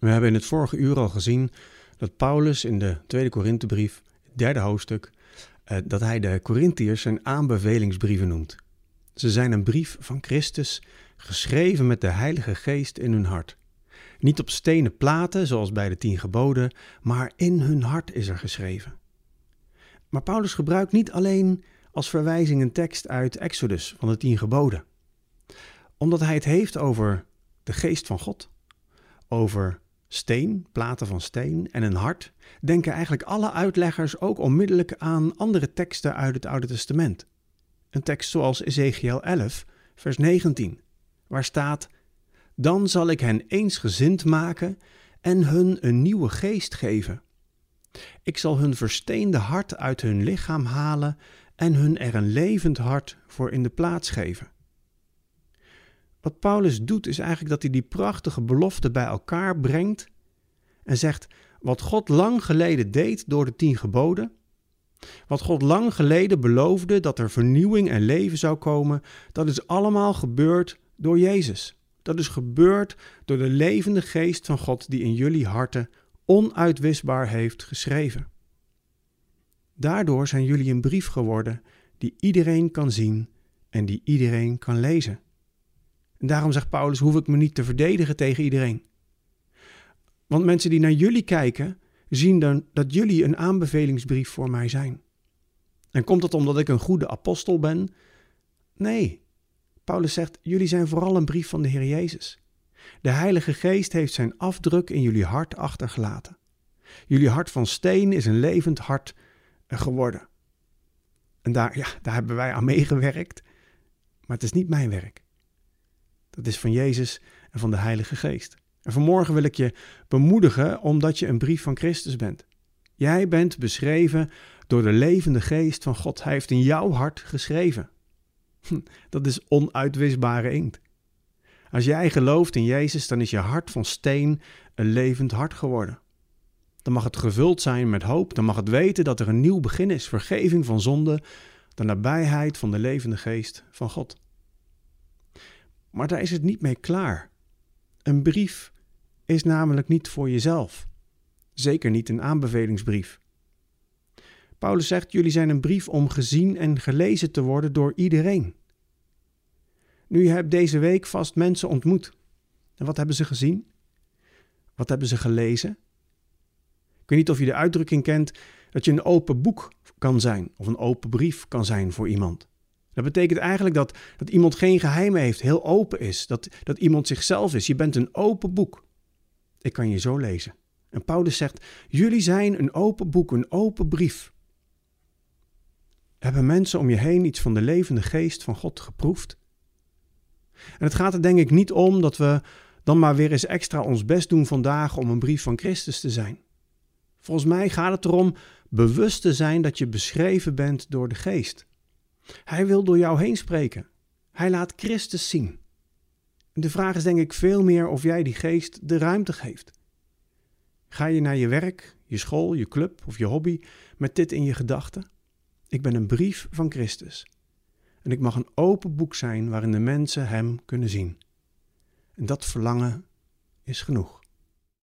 We hebben in het vorige uur al gezien dat Paulus in de tweede Korinthebrief, het derde hoofdstuk, eh, dat hij de Korintiërs zijn aanbevelingsbrieven noemt. Ze zijn een brief van Christus, geschreven met de Heilige Geest in hun hart. Niet op stenen platen, zoals bij de tien geboden, maar in hun hart is er geschreven. Maar Paulus gebruikt niet alleen als verwijzing een tekst uit Exodus van de tien geboden, omdat hij het heeft over de geest van God, over steen, platen van steen en een hart, denken eigenlijk alle uitleggers ook onmiddellijk aan andere teksten uit het Oude Testament. Een tekst zoals Ezekiel 11, vers 19, waar staat: Dan zal ik hen eensgezind maken en hun een nieuwe geest geven. Ik zal hun versteende hart uit hun lichaam halen en hun er een levend hart voor in de plaats geven. Wat Paulus doet is eigenlijk dat hij die prachtige belofte bij elkaar brengt en zegt: Wat God lang geleden deed door de tien geboden, wat God lang geleden beloofde dat er vernieuwing en leven zou komen, dat is allemaal gebeurd door Jezus. Dat is gebeurd door de levende geest van God die in jullie harten onuitwisbaar heeft geschreven. Daardoor zijn jullie een brief geworden die iedereen kan zien en die iedereen kan lezen. En daarom zegt Paulus: hoef ik me niet te verdedigen tegen iedereen. Want mensen die naar jullie kijken, zien dan dat jullie een aanbevelingsbrief voor mij zijn. En komt het omdat ik een goede apostel ben? Nee. Paulus zegt: jullie zijn vooral een brief van de Heer Jezus. De Heilige Geest heeft zijn afdruk in jullie hart achtergelaten. Jullie hart van steen is een levend hart geworden. En daar, ja, daar hebben wij aan meegewerkt, maar het is niet mijn werk. Dat is van Jezus en van de Heilige Geest. En vanmorgen wil ik je bemoedigen omdat je een brief van Christus bent. Jij bent beschreven door de levende geest van God. Hij heeft in jouw hart geschreven. Dat is onuitwisbare inkt. Als jij gelooft in Jezus, dan is je hart van steen een levend hart geworden. Dan mag het gevuld zijn met hoop, dan mag het weten dat er een nieuw begin is, vergeving van zonde, de nabijheid van de levende geest van God. Maar daar is het niet mee klaar. Een brief is namelijk niet voor jezelf. Zeker niet een aanbevelingsbrief. Paulus zegt: Jullie zijn een brief om gezien en gelezen te worden door iedereen. Nu, je hebt deze week vast mensen ontmoet. En wat hebben ze gezien? Wat hebben ze gelezen? Ik weet niet of je de uitdrukking kent dat je een open boek kan zijn of een open brief kan zijn voor iemand. Dat betekent eigenlijk dat, dat iemand geen geheimen heeft, heel open is, dat, dat iemand zichzelf is. Je bent een open boek. Ik kan je zo lezen. En Paulus zegt: Jullie zijn een open boek, een open brief. Hebben mensen om je heen iets van de levende geest van God geproefd? En het gaat er denk ik niet om dat we dan maar weer eens extra ons best doen vandaag om een brief van Christus te zijn. Volgens mij gaat het erom bewust te zijn dat je beschreven bent door de geest. Hij wil door jou heen spreken. Hij laat Christus zien. De vraag is denk ik veel meer of jij die geest de ruimte geeft. Ga je naar je werk, je school, je club of je hobby met dit in je gedachten? Ik ben een brief van Christus. En ik mag een open boek zijn waarin de mensen Hem kunnen zien. En dat verlangen is genoeg.